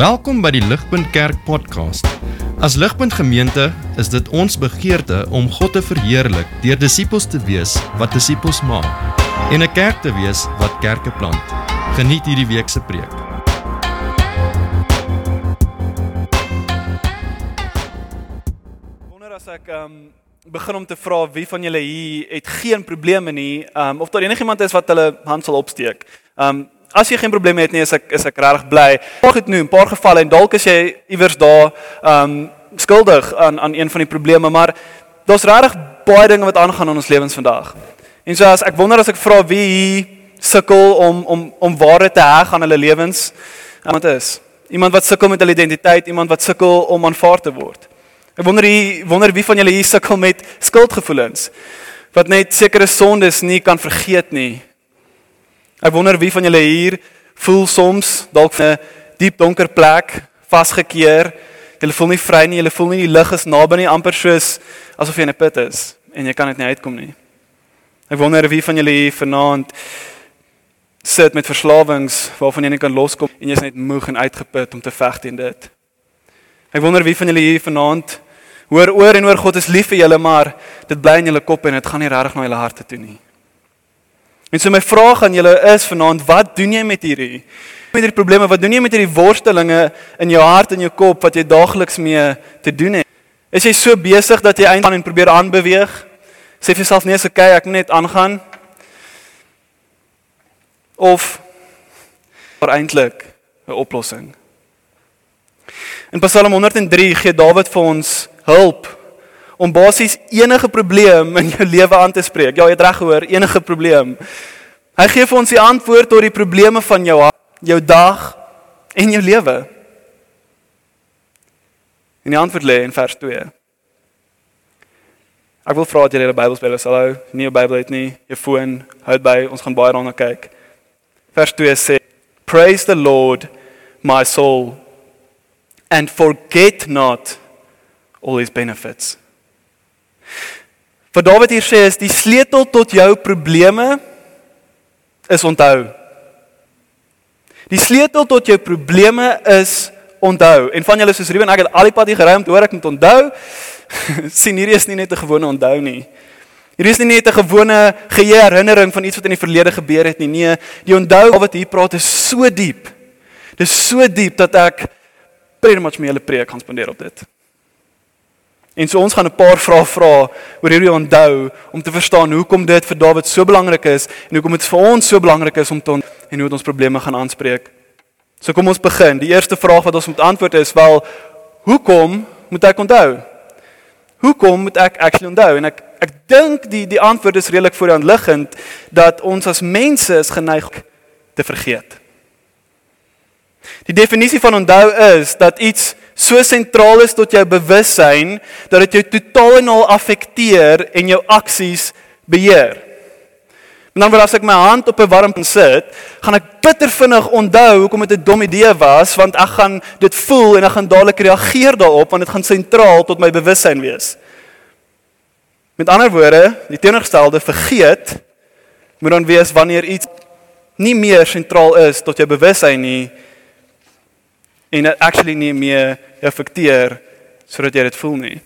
Welkom by die Ligpunt Kerk podcast. As Ligpunt Gemeente is dit ons begeerte om God te verheerlik deur disippels te wees wat disippels maak en 'n kerk te wees wat kerke plant. Geniet hierdie week se preek. Wonder as ek um, begin om te vra wie van julle hier het geen probleme nie, um, of daar enigiemand is wat hulle hand sal opsteek. Um, as jy geen probleme het nie, is ek is ek regtig bly. Paar goed nou, 'n paar gevalle en dalk is jy iewers daar um, skuldig aan aan een van die probleme, maar daar's regtig baie dinge wat aangaan in ons lewens vandag. En so as ek wonder as ek vra wie sukkel om om om ware te heg aan hulle lewens, iemand is. Iemand wat sukkel met hulle identiteit, iemand wat sukkel om aanvaar te word. Ek wonder hier wonder wie van julle hier sukkel met skuldgevoelens wat net sekere sondes nie kan vergeet nie. Ek wonder wie van julle hier voel soms dalk 'n diep donker plek vasgekeer. Jy voel nie vry nie, jy voel nie die lig is naby nie, amper soos asof jy in 'n put is en jy kan dit nie uitkom nie. Ek wonder wie van julle hier vanaand sit met verslawings waarvan jy nie kan loskom en jy's net moeg en uitgeput om te veg teen dit. Ek wonder wie van julle hier vanaand hoor oor en oor God is lief vir julle, maar dit bly in julle kop en dit gaan nie regtig na julle harte toe nie. En so my vraag aan julle is vanaand, wat doen jy met hierdie met hierdie probleme? Wat doen jy met hierdie worstelinge in jou hart en jou kop wat jy daagliks mee te doen het? Is jy so besig dat jy eintlik en probeer aanbeweeg? Sê vir jouself nee, so kyk ek net aangaan. Of maar eintlik 'n oplossing. In Psalm 103 gee Dawid vir ons hulp om basies enige probleem in jou lewe aan te spreek. Ja, jy het reg gehoor, enige probleem. Hy gee vir ons die antwoord tot die probleme van jou jou dag en jou lewe. En die antwoord lê in vers 2. Ek wil vra dat jy julle Bybels by julle sal hou. Nie jou Bybel het nie, jou foon, hou by, ons gaan baie daarna kyk. Vers 2 sê: Praise the Lord, my soul, and forget not all his benefits. Wat Dawid hier sê is die sleutel tot jou probleme is onthou. Die sleutel tot jou probleme is onthou. En van julle soos Ruben, ek het al die pad hier gery om te hoor ek moet onthou. sien hierdie is nie net 'n gewone onthou nie. Hierdie is nie net 'n gewone geheue herinnering van iets wat in die verlede gebeur het nie. Nee, die onthou wat hier praat is so diep. Dis so diep dat ek pretty much my hele preek kan spandeer op dit. En so ons gaan 'n paar vrae vra oor hierdie onthou om te verstaan hoekom dit vir Dawid so belangrik is en hoekom dit vir ons so belangrik is om te en hoe dit ons probleme gaan aanspreek. So kom ons begin. Die eerste vraag wat ons moet antwoord is wel hoekom moet ek onthou? Hoekom moet ek actually onthou? En ek ek dink die die antwoord is redelik voor die hand liggend dat ons as mense is geneig te vergeet. Die definisie van onthou is dat iets so sentraal is tot jou bewussyn dat dit jou totaal en al affekteer en jou aksies beheer. En dan wanneer as ek my hand op 'n warm punt sit, gaan ek bitter vinnig onthou hoekom dit 'n dom idee was want ek gaan dit voel en ek gaan dadelik reageer daarop want dit gaan sentraal tot my bewussyn wees. Met ander woorde, die teenoorgestelde vergeet moet dan wees wanneer iets nie meer sentraal is tot jou bewussyn nie en dit actually nie meer effekteer sodat jy dit voel nie.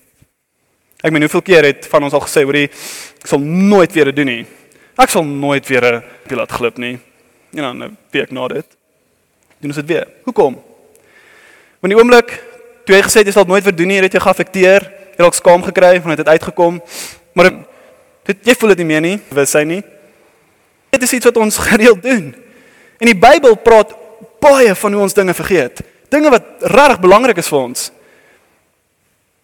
Ek meen hoeveel keer het van ons al gesê hoor jy ek sal nooit weer dit doen nie. Ek sal nooit weer 'n piloot glip nie. You know, nou week na dit. Doen ons dit weer. Hoekom? Want die oomblik toe jy gesê het jy sal nooit weer doen nie, het jy geaffekteer, jy al skaam gekry van dit het uitgekom. Maar dit jy voel dit nie meer nie, wys hy nie. Dit is iets wat ons gereeld doen. En die Bybel praat baie van hoe ons dinge vergeet dinge wat regtig belangrik is vir ons.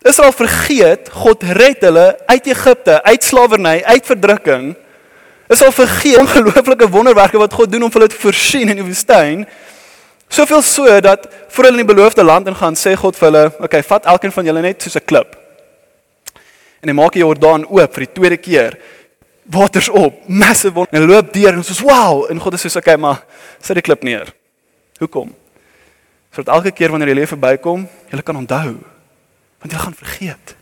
Israel vergeet God red hulle uit Egipte, uit slawerny, uit verdrukking. Israel vergeet ongelooflike wonderwerke wat God doen om hulle te voorsien in die woestyn. Soveel so dat voor hulle in die beloofde land ingaan, sê God vir hulle, "Oké, okay, vat elkeen van julle net soos 'n klip." En hy maak die Jordaan oop vir die tweede keer. Waters op, massive wonder. En loop deur en soos, "Wow!" En God is soos, "Oké, okay, maar sit die klip neer." Hoekom? Sodat elke keer wanneer jy lewe verbykom, jy kan onthou want jy gaan vergeet.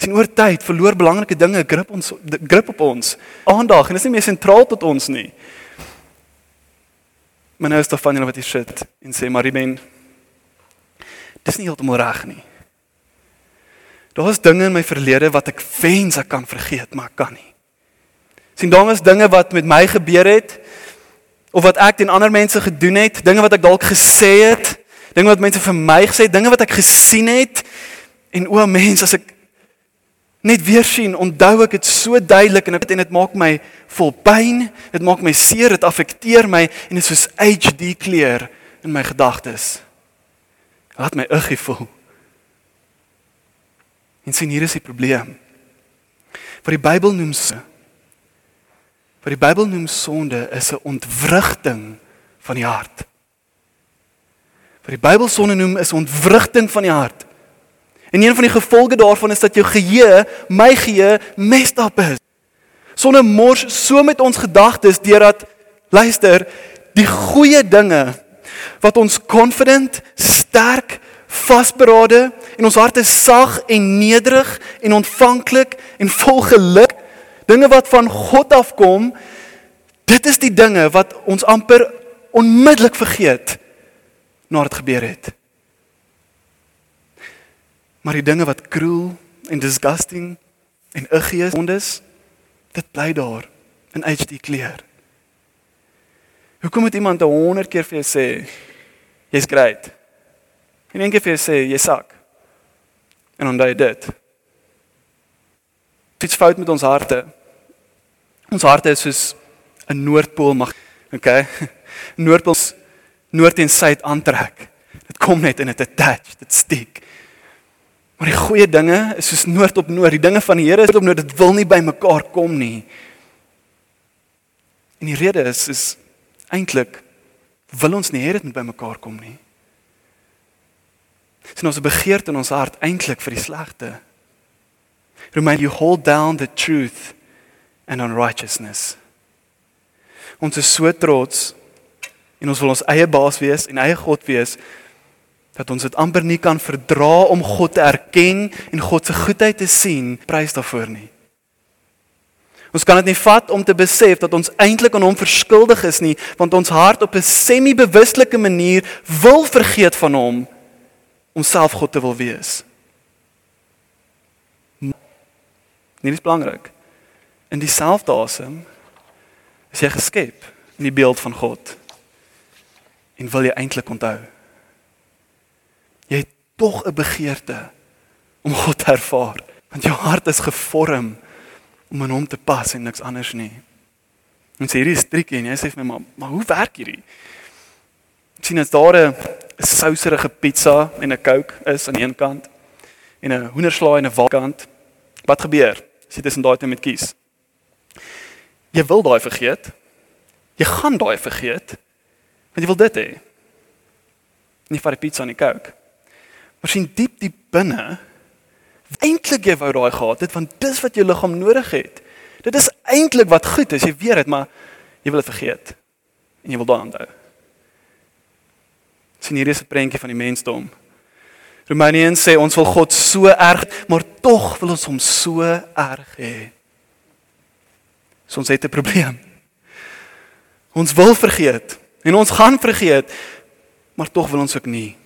Sien oor tyd verloor belangrike dinge grip ons grip op ons aandag en dit is nie meer sentraal tot ons nie. Maar nou is daar van julle wat hier sit en sê maar men dis nie heeltemal reg nie. Daar is dinge in my verlede wat ek wens ek kan vergeet, maar ek kan nie. sien daar was dinge wat met my gebeur het of wat ek teen ander mense gedoen het, dinge wat ek dalk gesê het, dinge wat mense vir my gesê het, dinge wat ek gesien het en o mens as ek net weer sien, onthou ek dit so duidelik en dit en dit maak my vol pyn, dit maak my seer, dit affekteer my en dit is soos HD kleur in my gedagtes. Laat my uggie voel. En sien hier is die probleem. Wat die Bybel noem se Wat die Bybel noem sonde is 'n ontwrigting van die hart. Wat die Bybel sonde noem is ontwrigting van die hart. En een van die gevolge daarvan is dat jou geheue, my geheue, messed up is. Sonde mors so met ons gedagtes deurdat luister, die goeie dinge wat ons confident, sterk, vasberade en ons harte sag en nederig en ontvanklik en vol geluk dinge wat van God afkom, dit is die dinge wat ons amper onmiddellik vergeet nadat dit gebeur het. Maar die dinge wat cruel en disgusting en ugly is, ondes, dit bly daar in HD kleur. Hoekom moet iemand 100 keer vir jou sê jy's great? En een keer vir jou sê jy sak. En daai dit iets fout met ons harte. Ons harte is soos 'n noordpool mag, okay? Noordpool noord en suid aantrek. Dit kom net in dit attach, dit steek. Maar die goeie dinge is soos noord op noord. Die dinge van die Here is op noord. Dit wil nie by mekaar kom nie. En die rede is is eintlik wil ons nie hê dit moet by mekaar kom nie. Sien ons begeerte in ons hart eintlik vir die slegte. Remind you hold down the truth and unrighteousness. Ons is so trots en ons wil ons eie baas wees en eie God wees dat ons dit amper nie kan verdra om God te erken en God se goedheid te sien, prys daarvoor nie. Ons kan dit nie vat om te besef dat ons eintlik aan hom verskuldig is nie, want ons hart op 'n semi-bewuslike manier wil vergeet van hom om self God te wil wees. Nie dis belangrik. In dieselfde asem is jy geskep in die beeld van God. En wil jy eintlik onthou? Jy het tog 'n begeerte om God te ervaar, want jou hart is gevorm om in hom te pas en niks anders nie. En sê hierdie is triekie en jy sê vir my maar, maar hoe werk hierdie? Ek sien as daar 'n souserige pizza en 'n Coke is aan een kant en 'n hoenderslaai aan 'n waarkant. Wat gebeur? As jy tussen daai twee moet kies. Jy wil daai vergeet. Jy gaan daai vergeet. Want jy wil dit hê. Nie vir die pizza en die Coke. Maar sien diep diep binne eintlik jy wou daai gehad het want dis wat jou liggaam nodig het. Dit is eintlik wat goed is, jy weet dit, maar jy wil dit vergeet. En jy wil daaraan onthou. Sien hier is 'n prentjie van die mensdom. Romeiniens sê ons wil God so erg, maar tog wil ons hom so erg hê. So ons het 'n probleem. Ons wil vergeet en ons gaan vergeet, maar tog wil ons ook nie.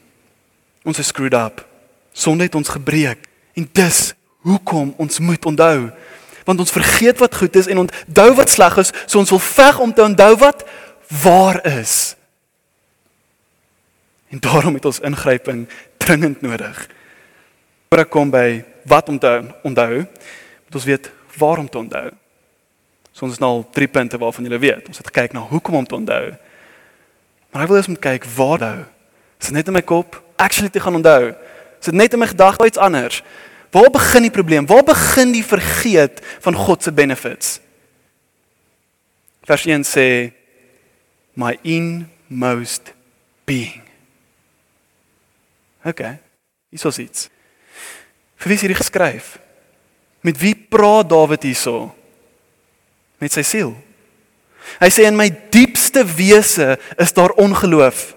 Ons is screwed up. Sonde het ons gebreek en dis hoekom ons moet onthou. Want ons vergeet wat goed is en onthou wat sleg is, so ons wil veg om te onthou wat waar is. En daarom het ons ingryping dringend nodig. Voor ek kom by wat om te onthou, moet ons weet waar om te onthou. So ons het nou drie punte waarvan jy weet. Ons het gekyk na hoekom om te onthou. Maar ek wil eens moet kyk waar onthou. Is dit net in my kop? Actually te gaan onthou. Is dit net in my gedagte iets anders? Waar begin die probleem? Waar begin die vergeet van God se benefits? Vers 1 sê my inmost being Okay. Hier is iets. Vir wie is hierdie geskryf? Met wie praat Dawid hierso? Met sy siel. Hy sê in my diepste wese is daar ongeloof.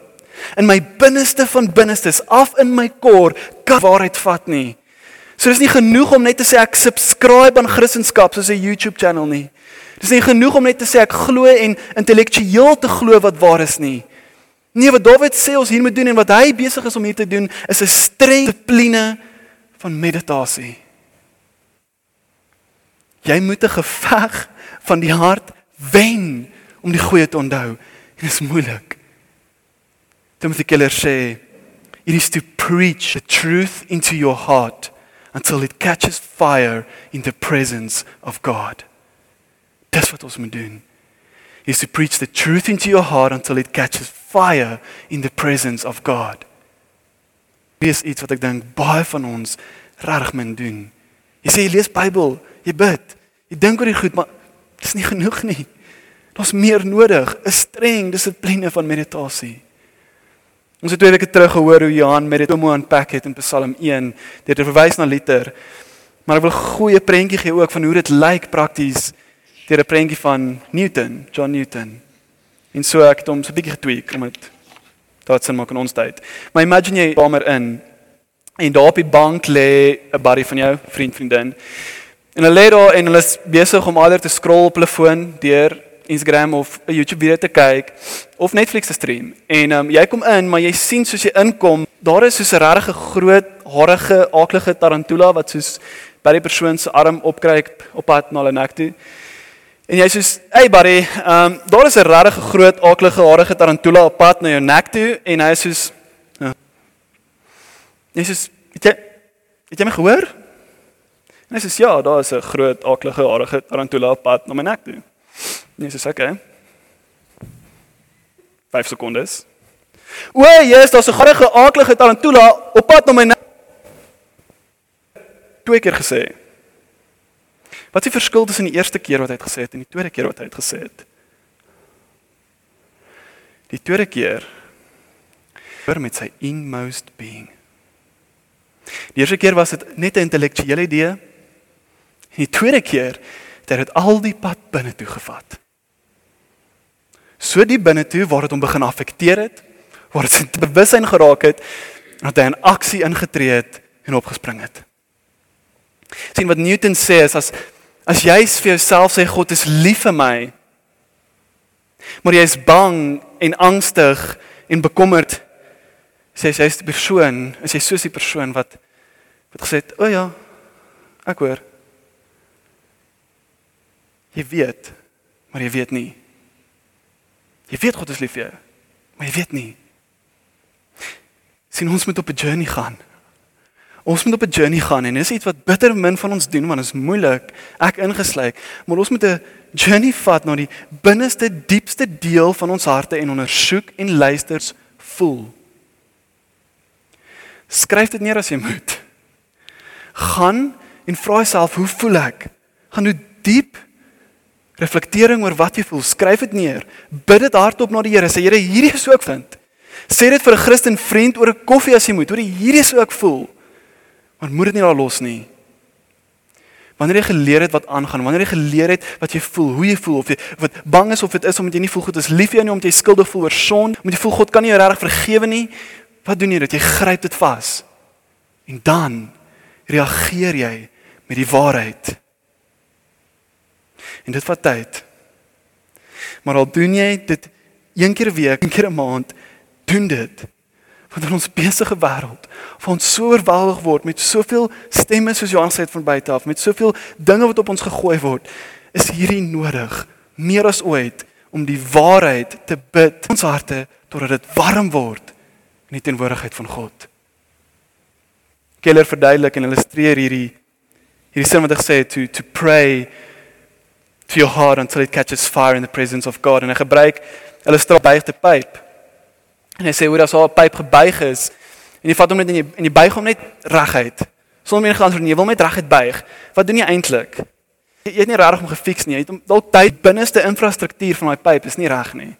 In my binneste van binnestes, af in my kor, kan waarheid vat nie. So dis nie genoeg om net te sê ek subscribe aan Christendom soos 'n YouTube channel nie. Dis nie genoeg om net te sê ek glo en intellektueel te glo wat waar is nie. Nee, wat Dawid sê ons hier moet doen en wat hy besig is om hier te doen, is 'n streng dissipline van meditasie. Jy moet 'n geveg van die hart wen om die goeie te onthou. Dit is moeilik. Timothy Keller sê, "It is to preach the truth into your heart until it catches fire in the presence of God." Dis wat ons moet doen. Is to preach the truth into your heart until it catches fire in the presence of God. Dis iets wat ek dink baie van ons regtig moet doen. Jy sê jy lees Bybel, jy bid, jy dink oor die goed, maar dis nie genoeg nie. Daar's meer nodig, 'n streng dissipline van meditasie. Ons het twee weke terug gehoor hoe Johan met dit om aanpak het in Psalm 1 deur te verwys na liter. Maar ek wil 'n goeie prentjie gee ook van hoe dit lyk prakties deur 'n prentjie van Newton, John Newton. En so ek het hom so 'n bietjie getweek om dit daar te maak in ons tyd. Maar imagine jy kamer in en daar op die bank lê 'n buddy van jou, vriend, vriendin. En hulle lê daar en hulle is besig om alder te scroll op hulle foon deur Instagram of 'n YouTube video te kyk of Netflix te stream. En um, jy kom in, maar jy sien soos jy inkom, daar is soos 'n regtig groot, harige, aaklige tarantula wat soos by die persoon se arm opkruip op pad na hulle nek toe. En jy sê, "Hey buddy, ehm um, daar is 'n regtig groot, aaklige, harige tarantula op pad na jou nek toe." En hy sê, "Ja." Jy sê, "Het jy het jy my gehoor?" En hy sê, "Ja, daar is 'n groot, aaklige, harige tarantula op pad na my nek toe." En jy sê, "Okay." 5 sekondes. O, Jesus, daar's 'n harige, aaklige tarantula op pad na my nek. Twee keer gesê. Wat is die verskil tussen die eerste keer wat hy dit gesê het en die tweede keer wat hy dit gesê het? Die tweede keer vir met sy inmost being. Die eerste keer was dit net 'n intellektuele idee. Die tweede keer het dit al die pad binne toe gevat. So die binne toe waar dit hom begin affekteer het, waar dit sy bewussyn geraak het, dat hy in aksie ingetree het en opgespring het. sien wat Newton sê is as As jy vir jouself sê God is lief vir my, maar jy is bang en angstig en bekommerd, sê jy is die persoon, is jy soos die persoon wat wat gesê het, "O ja, ek hoor." Jy weet, maar jy weet nie. Jy weet God is lief vir jou, maar jy weet nie. Sien ons moet op 'n journey gaan. Ons moet op 'n journey gaan en dis iets wat bitter min van ons doen want dit is moeilik, ek ingesluit, maar ons moet 'n journey vat na die binneste, diepste deel van ons harte en ondersoek en luisters voel. Skryf dit neer as jy moet. Gaan en vra jouself, hoe voel ek? Gaan hoe diep reflektering oor wat jy voel. Skryf dit neer. Bid dit hardop na die Here. Sê Here, hierdie is ook vind. Sê dit vir 'n Christen vriend oor 'n koffie as jy moet. Hoor, hierdie is ook voel. Maar moet dit nie daar los nie. Wanneer jy geleer het wat aangaan, wanneer jy geleer het wat jy voel, hoe jy voel of jy wat bang is of dit is omdat jy nie voel God is lief vir jou nie, omdat jy skuldig voel oor sonde, omdat jy voel God kan nie jou regtig vergewe nie, wat doen jy dit? Jy gryp dit vas. En dan reageer jy met die waarheid. En dit vat tyd. Maar al doen jy dit een keer 'n week, een keer 'n maand, doen dit want in ons besige wêreld waar ons so oorweldig word met soveel stemme soos Johan sê van buite af, met soveel dinge wat op ons gegooi word, is hierdie nodig meer as ooit om die waarheid te bid in ons harte totdat dit warm word in die teenwoordigheid van God. Keller verduidelik en illustreer hierdie hierdie sin wat hy gesê het to to pray to your heart until it catches fire in the presence of God en hy gebruik illustrasie buigte pyp En hy sê hoe dat so 'n pyp gebuig is en jy vat hom net en jy en jy buig hom net reguit. Sonder glans verneem, jy wil net reguit buig. Wat doen jy eintlik? Jy, jy het nie regtig om gefiks nie. Jy het dalk tyd binneste infrastruktuur van daai pyp is nie reg nie.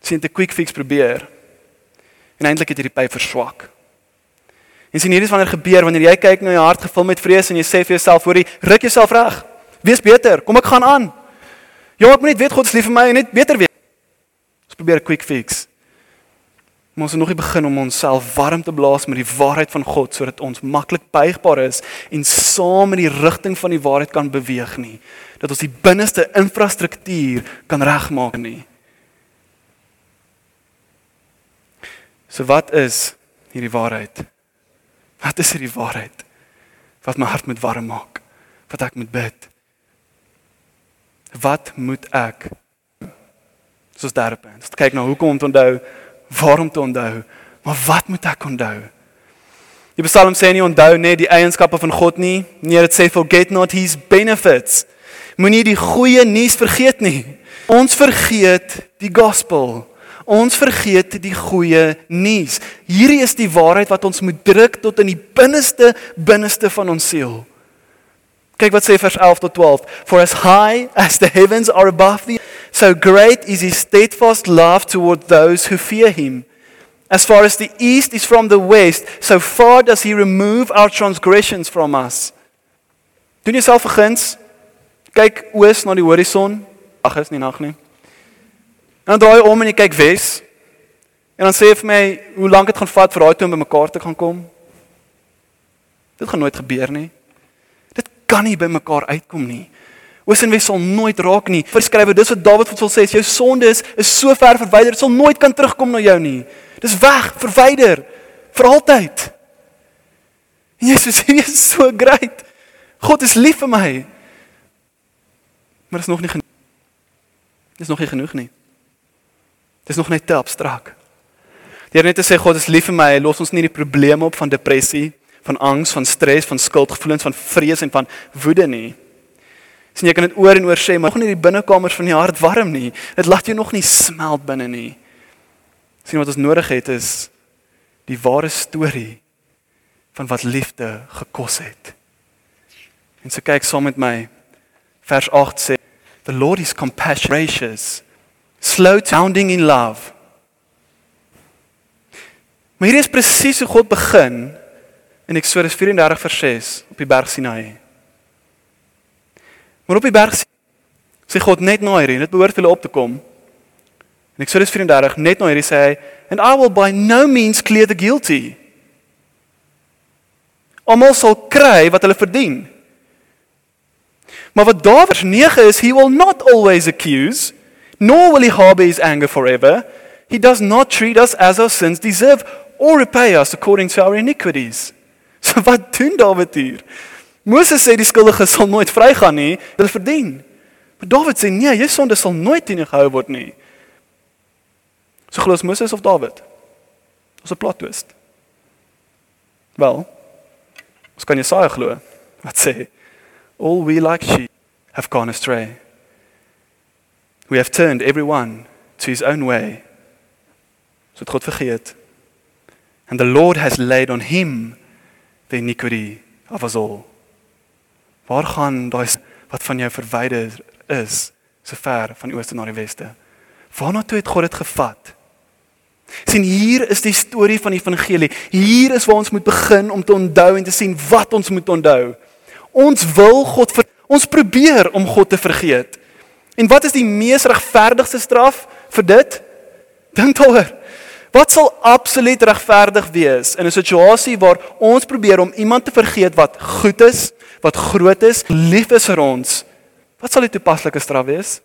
Sien 'n quick fix probeer. En eintlik het jy die pyp verswak. En sien hierdie is wanneer gebeur wanneer jy kyk na jou hart gevul met vrees en jy sê vir jouself hoorie, ruk jouself reg. Wees beter. Kom ek gaan aan. Ek moet net weet God is lief vir my en net beter wees. Ons probeer 'n quick fix. Maar ons moet nog nie begin om onsself warm te blaas met die waarheid van God sodat ons maklik buigbaar is en saam in die rigting van die waarheid kan beweeg nie. Dat ons die binneste infrastruktuur kan regmaak nie. So wat is hierdie waarheid? Wat is hierdie waarheid? Wat my hart moet warm maak? Wat ek moet bid? Wat moet ek soos daarop en kyk na hoekom om te onthou, waarom te onthou, maar wat moet ek onthou? Die Psalm sê nie onthou net die eienskappe van God nie, nee dit sê forget not his benefits. Moenie die goeie nuus vergeet nie. Ons vergeet die gospel. Ons vergeet die goeie nuus. Hierdie is die waarheid wat ons moet druk tot in die binneste binneste van ons siel. Kyk wat sê vers 11 tot 12. For as high as the heavens are above the so great is his steadfast love toward those who fear him. As far as the east is from the west, so far does he remove our transgressions from us. Doen jouself 'n guns. Kyk oos na die horison. Ag, is nie nag nie. En dan draai om en kyk wes. En dan sê jy vir my hoe lank dit gaan vat vir daai twee om bymekaar te gaan kom? Dit gaan nooit gebeur nie. Dit kan nie bymekaar uitkom nie. Oos en wes sal nooit raak nie. Verskrywe dis wat Dawid wil sê, jou sonde is is so ver verwyder, dit sal nooit kan terugkom na jou nie. Dis weg, verwyder vir altyd. Jesus jy is so great. God is lief vir my. Maar dit is nog nie genoeg. Dit is nog nie genoeg nie. Dis nog net te abstrakt. Deur net te sê God is lief vir my, los ons nie die probleme op van depressie, van angs, van stres, van skuldgevoelens, van vrees en van woede nie. Sien jy kan dit oor en oor sê, maar nog nie die binnekamers van die hart warm nie. Dit laat jou nog nie smelt binne nie. Sien wat ons nodig het is die ware storie van wat liefde gekos het. En so kyk saam met my vers 8 sê the Lord is compassionate gracious slow sounding in love. Maar hier is presies hoe God begin in Eksodus 34 vers 6 op die berg Sinai. Maar op die berg sê God net na hierdie, dit behoort hulle op te kom. In Eksodus 34 net na hierdie sê hy, "And I will by no means clear the guilty." Almal sal kry wat hulle verdien. Maar wat daar vers 9 is, he will not always accuse nor will he harbor his anger forever. He does not treat us as our sins deserve or repay us according to our iniquities. So wat doen Dawid hier? Moses sê die skuldiges sal nooit vrygaan nie, hulle verdien. Maar Dawid sê nee, jou sonde sal nooit teen jou gehou word nie. So glo Moses of Dawid? Ons 'n plot twist. Wel, ons kan Jesaja glo wat sê all we like sheep have gone astray. We have turned everyone to his own way. So het God vergeet. And the Lord has laid on him the iniquity of us all. Waar gaan daai wat van jou verwyder is, so ver van die ooste na die weste? Waarna toe het God dit gevat? sien hier is die storie van die evangelie. Hier is waar ons moet begin om te onthou en te sien wat ons moet onthou. Ons wil God ver, ons probeer om God te vergeet. En wat is die mees regverdigste straf vir dit? Dink daaroor. Wat sal absoluut regverdig wees in 'n situasie waar ons probeer om iemand te vergeet wat goed is, wat groot is, lief is vir ons? Wat sal die toepaslike straf wees?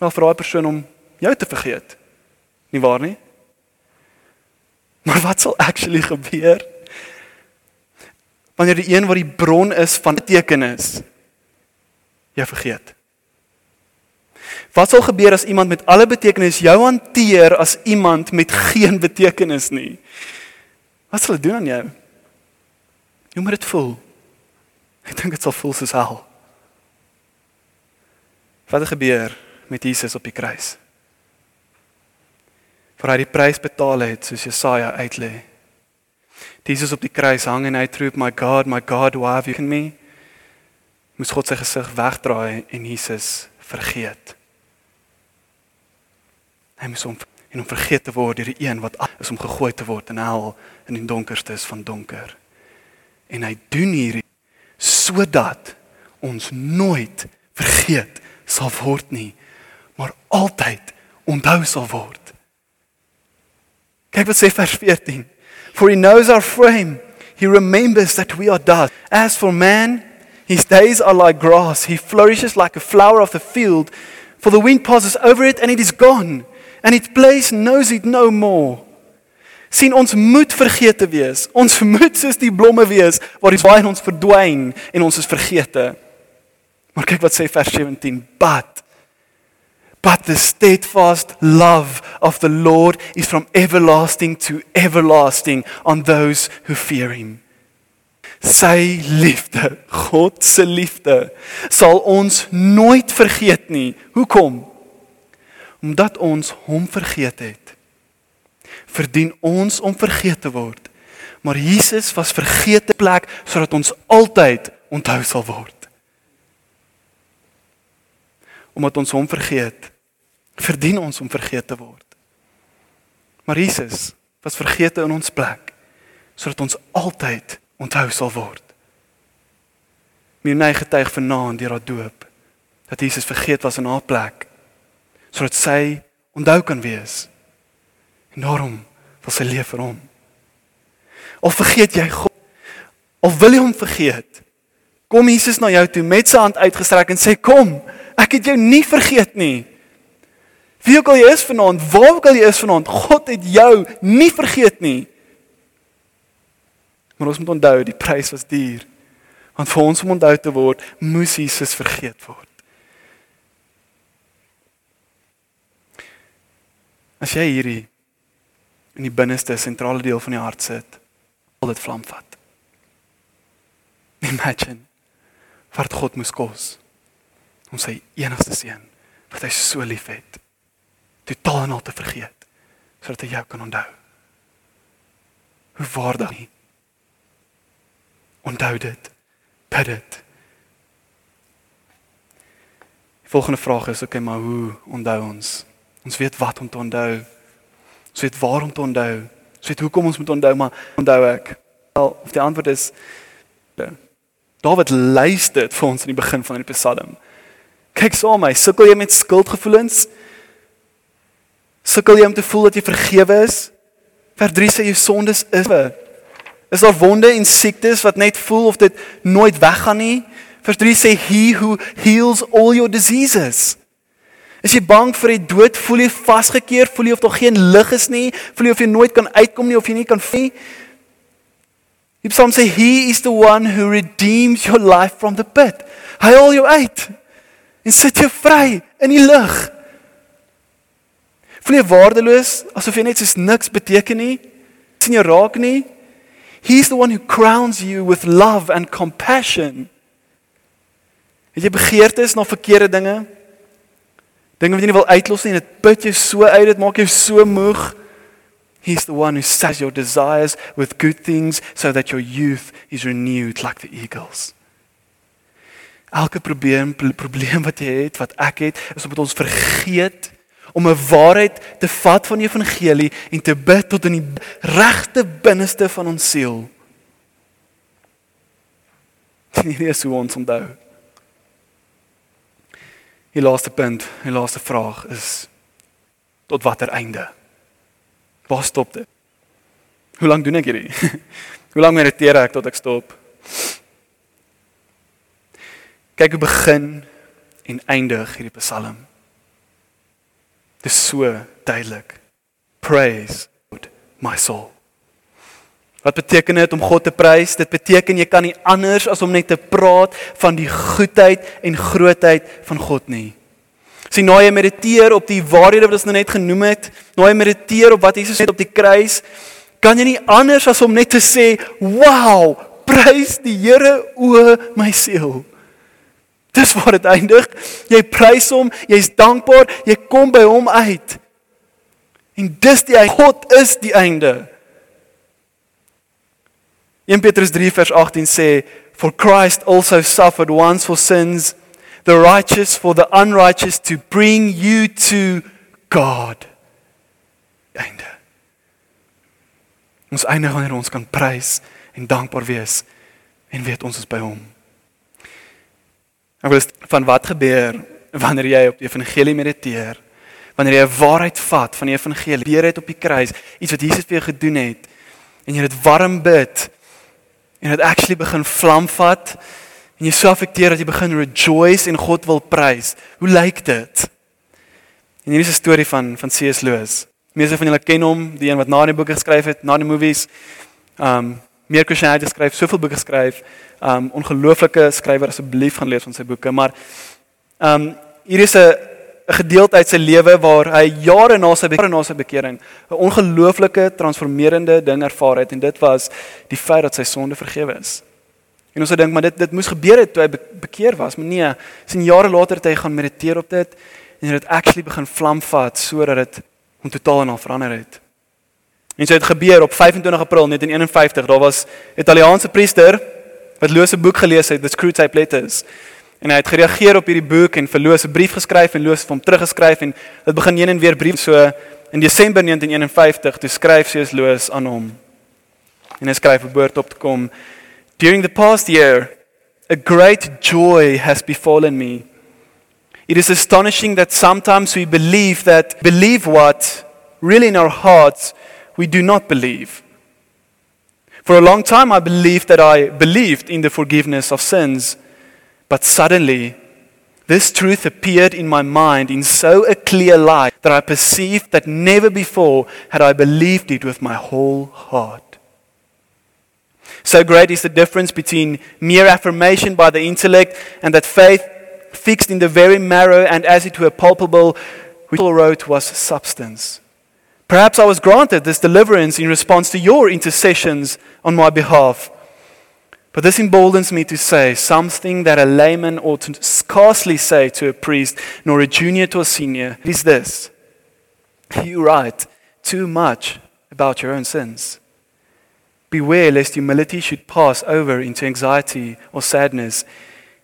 Wel vir daai persoon om jou te vergeet. Nie waar nie? Maar wat sal actually gebeur? Wanneer die een wat die bron is van betekenis jy vergeet. Wat sal gebeur as iemand met alle betekenis jou hanteer as iemand met geen betekenis nie? Wat sal dit doen aan jou? Hoe moet dit voel? Ek dink dit sal voel soos hel. Wat het gebeur met Jesus op die kruis? Vir hy die prys betaal het soos Jesaja uitlê. Jesus op die kruis hang en hy roep my God, my God, why have you forsaken me? Moes God sy gesig wegdraai en Jesus vergeet. Hy moes hom en hom vergeet te word deur die een wat is om gegooi te word in hel in die donkerstes van donker. En hy doen hierdie sodat ons nooit vergeet sal word nie, maar altyd onthou sal word. Kyk wat sê vers 14. For he knows our frame. He remembers that we are dust. As for man, his days are like grass. He flourishes like a flower of the field. For the wind passes over it and it is gone and its place knows it no more. Sien ons moet vergeete wees. Ons moet soos die blomme wees waar die waai in ons verdwyn en ons is vergete. Maar kyk wat sê vers 17, but but the steadfast love of the Lord is from everlasting to everlasting on those who fear him. Sy liefde, God se liefde, sal ons nooit vergeet nie. Hoekom? Omdat ons hom vergeet het. Verdien ons om vergeet te word. Maar Jesus was vergeete plek sodat ons altyd onthou sal word. Omdat ons hom vergeet, verdien ons om vergeet te word. Maar Jesus was vergeete in ons plek sodat ons altyd onthou sal word. Mirney getuig vanaand deur haar doop dat Jesus vergeet was in haar plek sodat sy onthou kan wees. En daarom wil sy leef vir hom. Of vergeet jy God? Of wil jy hom vergeet? Kom Jesus na jou toe met sy hand uitgestrek en sê kom, ek het jou nie vergeet nie. Wie ook al jy is vanaand, waar ook al jy is vanaand, God het jou nie vergeet nie. Maar ons moet onthou die prys was duur. Want vir ons om onthou te word, moes Jesus vergeet word. As jy hierdie in die binneste sentrale deel van die hart sit, al dit vlam vat. Imagine wat God moes kos om sy enigste seun wat hy so liefhet totaal en al te vergeet sodat hy jou kan onthou. Hoe waardig nie. Onthou dit. Bid dit. Die volgende vraag is okay, maar hoe onthou ons? Ons weet wat om te onthou. Ons weet waar om te onthou. Ons weet hoekom ons moet onthou, maar onthou ek. Wel, of die antwoord is Dawid lys dit vir ons in die begin van die Psalm. Kyk saam my, sukkel jy met skuldgevoelens? Sukkel jy om te voel dat jy vergewe is? Vers 3 sê jou sondes is. Is daar wonde en siektes wat net voel of dit nooit weggaan nie? Vers 3 sê he who heals all your diseases. Is jy bang vir die dood? Voel jy vasgekeer? Voel jy of daar geen lig is nie? Voel jy of jy nooit kan uitkom nie of jy nie kan vlieg? Die Psalm sê he is the one who redeems your life from the pit. Hy haal jou uit en sit jou vry in die lig. Voel jy waardeloos asof jy net soos niks beteken nie? sien jy raak nie? He's the one who crowns you with love and compassion. Het jy begeertes na verkeerde dinge? Dinge wat jy nie wil uitlos nie en dit put jou so uit, dit maak jou so moeg. He's the one who says your desires with good things so that your youth is renewed like the eagles. Elke probleem probleem wat jy het, wat ek het, is omdat ons vergeet om 'n waarheid te vat van die evangelie en te bid tot in die regte binneste van ons siel. Dit is hoe ons onthou. Die laaste punt, die laaste vraag is tot watter einde? Waar stop dit? Hoe lank doen ek hierdie? hoe lank mediteer ek tot ek stop? Kyk hoe begin en eindig hierdie Psalm. Dis so duidelik. Praise God, my soul. Wat beteken dit om God te prys? Dit beteken jy kan nie anders as om net te praat van die goedheid en grootheid van God nie. Sien nou jy mediteer op die waarhede wat ons nou net genoem het, nou jy mediteer op wat Jesus het op die kruis, kan jy nie anders as om net te sê, "Wow, prys die Here o my siel." Dis waar dit eindig. Jy prys hom, jy's dankbaar, jy kom by hom uit. En dis die. God is die einde. 1 Petrus 3 vers 18 sê for Christ also suffered once for sins the righteous for the unrighteous to bring you to God. Einde. Ons eindig wanneer ons kan prys en dankbaar wees en weet ons is by hom. Ek wil van wat gebeur wanneer jy op die evangelie mediteer? Wanneer jy 'n waarheid vat van die evangelie, leer dit op die kruis, iets wat Jesus vir jou gedoen het en jy dit warm bid en dit actually begin vlam vat en jy so affekteer dat jy begin rejoice en God wil prys. Hoe lyk dit? En hier is 'n storie van van C.S. Lewis. Meeste van julle ken hom, die een wat na die boeke geskryf het, na die movies. Um meer Christianity geskryf, soveel boeke geskryf. Um ongelooflike skrywer asseblief gaan lees van sy boeke, maar um hier is 'n 'n gedeelte uit sy lewe waar hy jare na sy jare na sy bekering 'n ongelooflike transformerende ding ervaar het en dit was die feit dat sy sonde vergewe is. En ons sou dink maar dit dit moes gebeur het toe hy bekeer was, maar nee, sien jare later het hy gaan mediteer op dit en dit actually begin vlam vat sodat dit hom totaal en al verander het. En so het gebeur op 25 April 1951, daar was 'n Italiaanse priester wat Loos se boek gelees het, The Screwtape Letters. En hy het gereageer op hierdie boek en vir Loos 'n brief geskryf en Loos het hom teruggeskryf en dit begin heen en weer brief so in Desember 1951 toe skryf sy Loos aan hom. En hy skryf op boord op te kom During the past year a great joy has befallen me. It is astonishing that sometimes we believe that believe what really in our hearts we do not believe. For a long time, I believed that I believed in the forgiveness of sins, but suddenly, this truth appeared in my mind in so a clear light that I perceived that never before had I believed it with my whole heart. So great is the difference between mere affirmation by the intellect and that faith fixed in the very marrow and as it were palpable, which Paul wrote was substance. Perhaps I was granted this deliverance in response to your intercessions on my behalf. But this emboldens me to say something that a layman ought to scarcely say to a priest, nor a junior to a senior. Is this You write too much about your own sins. Beware lest humility should pass over into anxiety or sadness.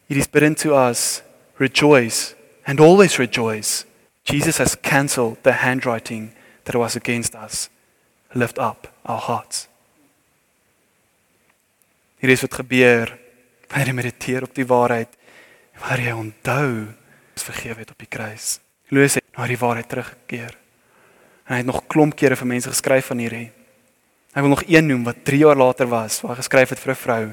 It is bidden to us rejoice and always rejoice. Jesus has cancelled the handwriting that was against us. Lift up our hearts. Hier is wat gebeur wanneer jy mediteer op die waarheid wanneer jy onthou wat vergewe het op die kruis. Loos het na die waarheid teruggekeer. En hy het nog klomp kere vir mense geskryf van hierdie. Ek wil nog een noem wat 3 jaar later was, waar geskryf het vir 'n vrou.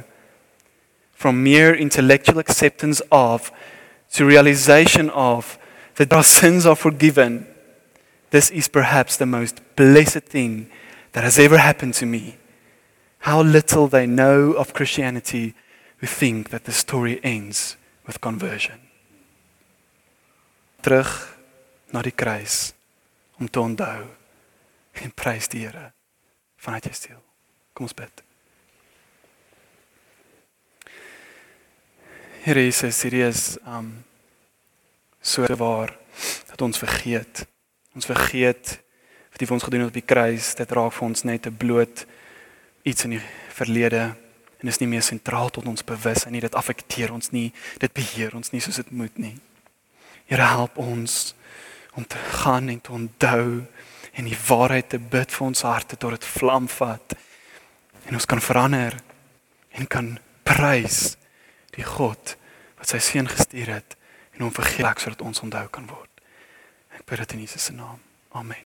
From mere intellectual acceptance of to realization of that our sins are forgiven This is perhaps the most blessed thing that has ever happened to me. How little they know of Christianity who think that the story ends with conversion. Terug na die kruis om te onthou en prys die Here vanuit jou siel. Kom ons bid. Here Jesus, hier is um so waar dat ons vergeet Ons vergeet wat hy vir ons gedoen het op die kruis. Dit raak vir ons net 'n bloot iets in die verlede en is nie meer sentraal tot ons bewussyn nie. Dit affekteer ons nie. Dit beheer ons nie soos dit moet nie. Here help ons om te gaan en te onthou en die waarheid te bid vir ons harte tot dit vlam vat en ons kan verander en kan prys die God wat sy seun gestuur het en hom vergeet sodat ons onthou kan word. Ek bid dit in Jesus se naam. Amen.